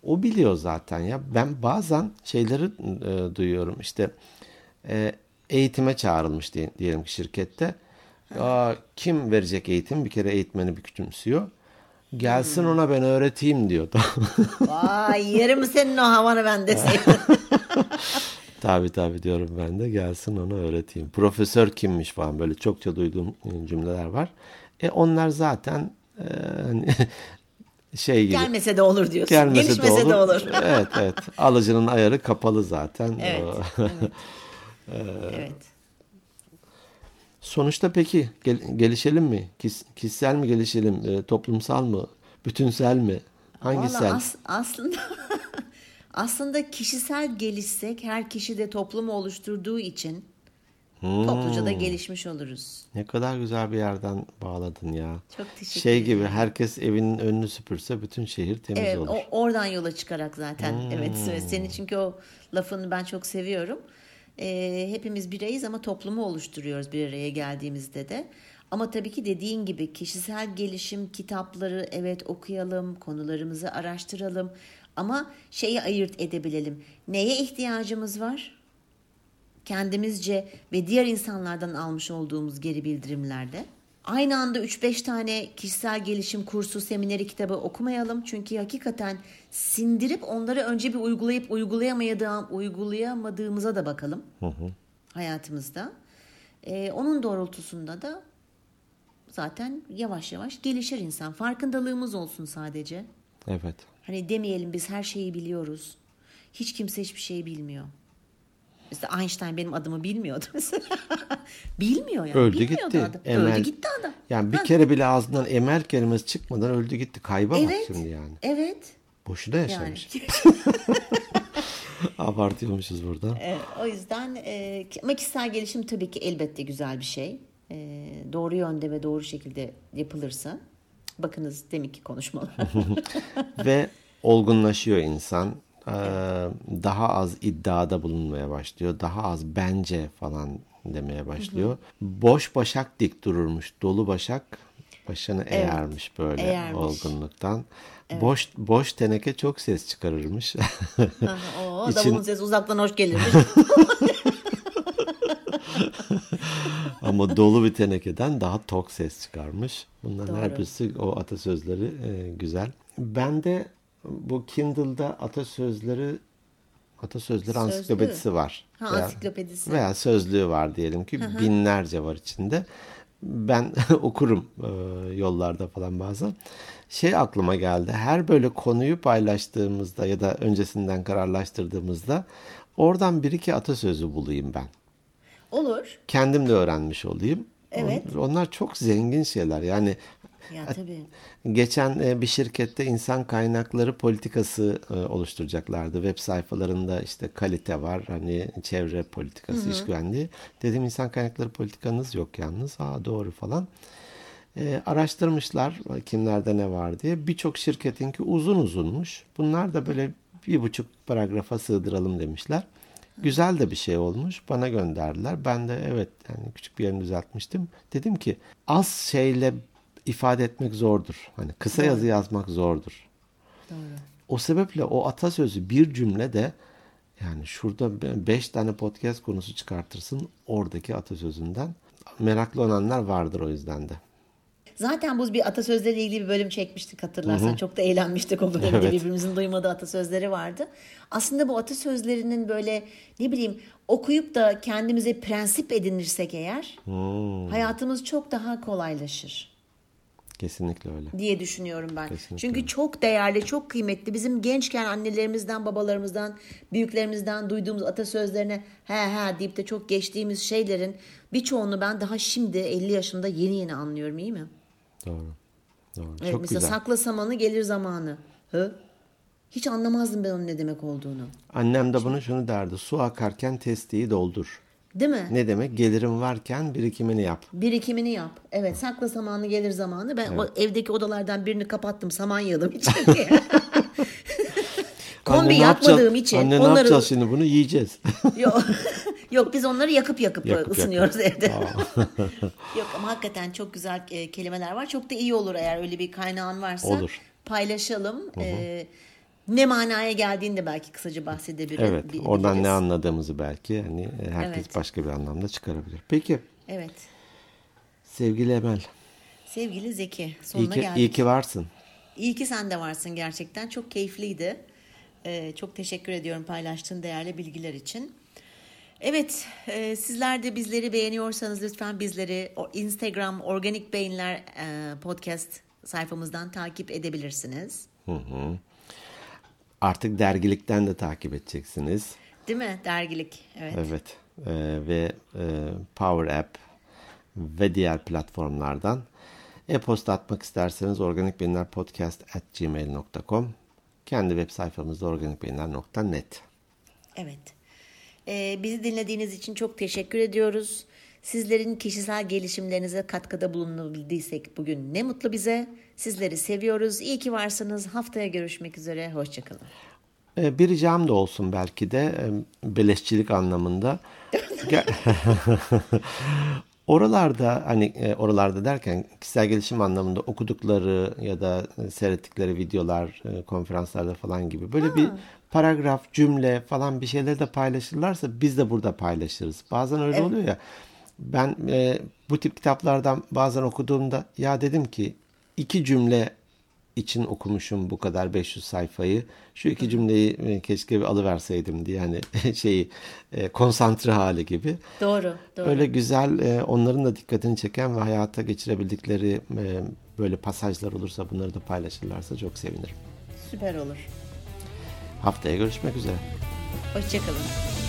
o biliyor zaten ya. Ben bazen şeyleri e, duyuyorum. İşte e, eğitime çağrılmış diye, diyelim ki şirkette. Aa, kim verecek eğitim? Bir kere eğitmeni bir küçümsüyor. Gelsin ona ben öğreteyim diyor. Vay yerim senin o havanı ben de sevdim. Tabii tabii diyorum ben de gelsin onu öğreteyim. Profesör kimmiş falan böyle çokça duyduğum cümleler var. E onlar zaten e, hani şey gibi. Gelmese de olur diyorsun. Gelmese Gelişmese de olur. evet evet. Alıcının ayarı kapalı zaten. Evet. O- evet. Sonuçta peki gel- gelişelim mi? Kis- kişisel mi gelişelim? E, toplumsal mı? Bütünsel mi? Hangisel? Vallahi as- aslında aslında kişisel gelişsek her kişi de toplumu oluşturduğu için topluca Hmm. da gelişmiş oluruz. Ne kadar güzel bir yerden bağladın ya. Çok teşekkür Şey gibi herkes evinin önünü süpürse bütün şehir temiz Evet, olur. o, oradan yola çıkarak zaten. Hmm. Evet, evet, senin çünkü o lafını ben çok seviyorum. Ee, hepimiz birayız ama toplumu oluşturuyoruz bir araya geldiğimizde de. Ama tabii ki dediğin gibi kişisel gelişim kitapları evet okuyalım, konularımızı araştıralım. Ama şeyi ayırt edebilelim. Neye ihtiyacımız var? kendimizce ve diğer insanlardan almış olduğumuz geri bildirimlerde. Aynı anda 3-5 tane kişisel gelişim kursu, semineri, kitabı okumayalım. Çünkü hakikaten sindirip onları önce bir uygulayıp uygulayamadığım, uygulayamadığımıza da bakalım hayatımızda. Ee, onun doğrultusunda da zaten yavaş yavaş gelişir insan. Farkındalığımız olsun sadece. Evet. Hani demeyelim biz her şeyi biliyoruz. Hiç kimse hiçbir şeyi bilmiyor. Mesela Einstein benim adımı bilmiyordu mesela. Bilmiyor yani. Öldü Bilmiyordu gitti. Adam. Emel- Öldü gitti adam. Yani bir Ha, kere bile ağzından emel kelimesi çıkmadan öldü gitti. Kayba bak Evet. şimdi yani. Evet. Boşuna Yani. yaşamış. Abartıyormuşuz burada. Evet, o yüzden e, ama kişisel gelişim tabii ki elbette güzel bir şey. E, doğru yönde ve doğru şekilde yapılırsa. Bakınız deminki konuşmalar. Ve olgunlaşıyor insan. Ee, Daha az iddiada bulunmaya başlıyor. Daha az bence falan demeye başlıyor. Boş başak dik dururmuş. Dolu başak başını eğermiş böyle eğermiş. olgunluktan. Boş boş teneke çok ses çıkarırmış. o İçin- davulun sesi uzaktan hoş gelirmiş. Ama dolu bir tenekeden daha tok ses çıkarmış. Bunların Doğru. her birisi o atasözleri e, güzel. Ben de bu Kindle'da atasözleri atasözleri Sözlüğü. ansiklopedisi var. Ha, Veya- ansiklopedisi. Veya sözlüğü var diyelim ki binlerce var içinde. Ben okurum e, yollarda falan bazen. Şey aklıma geldi. Her böyle konuyu paylaştığımızda ya da öncesinden kararlaştırdığımızda oradan bir iki atasözü bulayım ben Olur. kendim de öğrenmiş olayım. Evet. On- Onlar çok zengin şeyler. Yani Ya tabii. geçen e, bir şirkette insan kaynakları politikası e, oluşturacaklardı. Web sayfalarında işte kalite var, hani çevre politikası, iş güvenliği. Dedim insan kaynakları politikanız yok yalnız. Aa doğru falan. E, araştırmışlar kimlerde ne var diye. Birçok şirketinki uzun uzunmuş. Bunlar da böyle bir buçuk paragrafa sığdıralım demişler. Güzel de bir şey olmuş. Bana gönderdiler. Ben de evet yani küçük bir yerini düzeltmiştim. Dedim ki az şeyle ifade etmek zordur. Hani kısa yazı yazmak zordur. Doğru. O sebeple o atasözü bir cümlede yani şurada be- beş tane podcast konusu çıkartırsın oradaki atasözünden. Meraklı olanlar vardır o yüzden de. Zaten bu bir atasözleriyle ilgili bir bölüm çekmiştik hatırlarsan. Çok da eğlenmiştik o bölümde. Evet. Birbirimizin duymadığı atasözleri vardı. Aslında bu atasözlerinin böyle ne bileyim okuyup da kendimize prensip edinirsek eğer Hmm. hayatımız çok daha kolaylaşır. Kesinlikle öyle. diye düşünüyorum ben. Kesinlikle Çünkü öyle. çok değerli, çok kıymetli. Bizim gençken annelerimizden, babalarımızdan, büyüklerimizden duyduğumuz atasözlerine he he deyip de çok geçtiğimiz şeylerin birçoğunu ben daha şimdi 50 yaşında yeni yeni anlıyorum iyi mi? Doğru. Doğru. Evet, çok mesela güzel. sakla samanı gelir zamanı. Hı? Hiç anlamazdım ben onun ne demek olduğunu. Annem de bunu şunu derdi. Su akarken testiyi doldur. Değil mi? Ne demek? Gelirim varken birikimini yap. Birikimini yap. Evet sakla zamanı gelir zamanı. Ben evet. o evdeki odalardan birini kapattım samanyalım için diye. Kombi yakmadığım için. Anne onları... ne yapacağız şimdi bunu yiyeceğiz. yok, yok biz onları yakıp yakıp, yakıp ısınıyoruz yakıp. evde. yok ama hakikaten çok güzel e, kelimeler var. Çok da iyi olur eğer öyle bir kaynağın varsa. Olur. Paylaşalım. Hı hı. Ee, ne manaya geldiğini de belki kısaca bahsedebiliriz. Evet, oradan ne anladığımızı belki hani herkes evet. başka bir anlamda çıkarabilir. Peki. Evet. Sevgili Emel. Sevgili Zeki, sonuna iyi ki, geldik. İyi ki varsın. İyi ki sen de varsın gerçekten. Çok keyifliydi. Ee, çok teşekkür ediyorum paylaştığın değerli bilgiler için. Evet, e, sizler de bizleri beğeniyorsanız lütfen bizleri Instagram Organik Beyinler e, podcast sayfamızdan takip edebilirsiniz. Hı hı. Artık dergilikten de takip edeceksiniz. Değil mi? Dergilik. Evet. Evet. Ee, ve e, Power App ve diğer platformlardan e-posta atmak isterseniz organikbeyinlerpodcast.gmail.com kendi web sayfamızda organikbeyinler.net Evet. Ee, bizi dinlediğiniz için çok teşekkür ediyoruz. Sizlerin kişisel gelişimlerinize katkıda bulunabildiysek bugün ne mutlu bize. Sizleri seviyoruz. İyi ki varsınız. Haftaya görüşmek üzere. Hoşçakalın. Ee, bir ricam da olsun belki de e, beleşçilik anlamında. Oralarda hani e, oralarda derken kişisel gelişim anlamında okudukları ya da seyrettikleri videolar, e, konferanslarda falan gibi böyle ha. bir paragraf, cümle falan bir şeyler de paylaşırlarsa biz de burada paylaşırız. Bazen öyle evet. oluyor ya. Ben e, bu tip kitaplardan bazen okuduğumda ya dedim ki iki cümle için okumuşum bu kadar 500 sayfayı. Şu iki cümleyi e, keşke bir alıverseydim diye hani şeyi e, konsantre hali gibi. Doğru, doğru. Böyle güzel e, onların da dikkatini çeken ve hayata geçirebildikleri böyle pasajlar olursa bunları da paylaşırlarsa çok sevinirim. Süper olur. Haftaya görüşmek üzere. Hoşçakalın.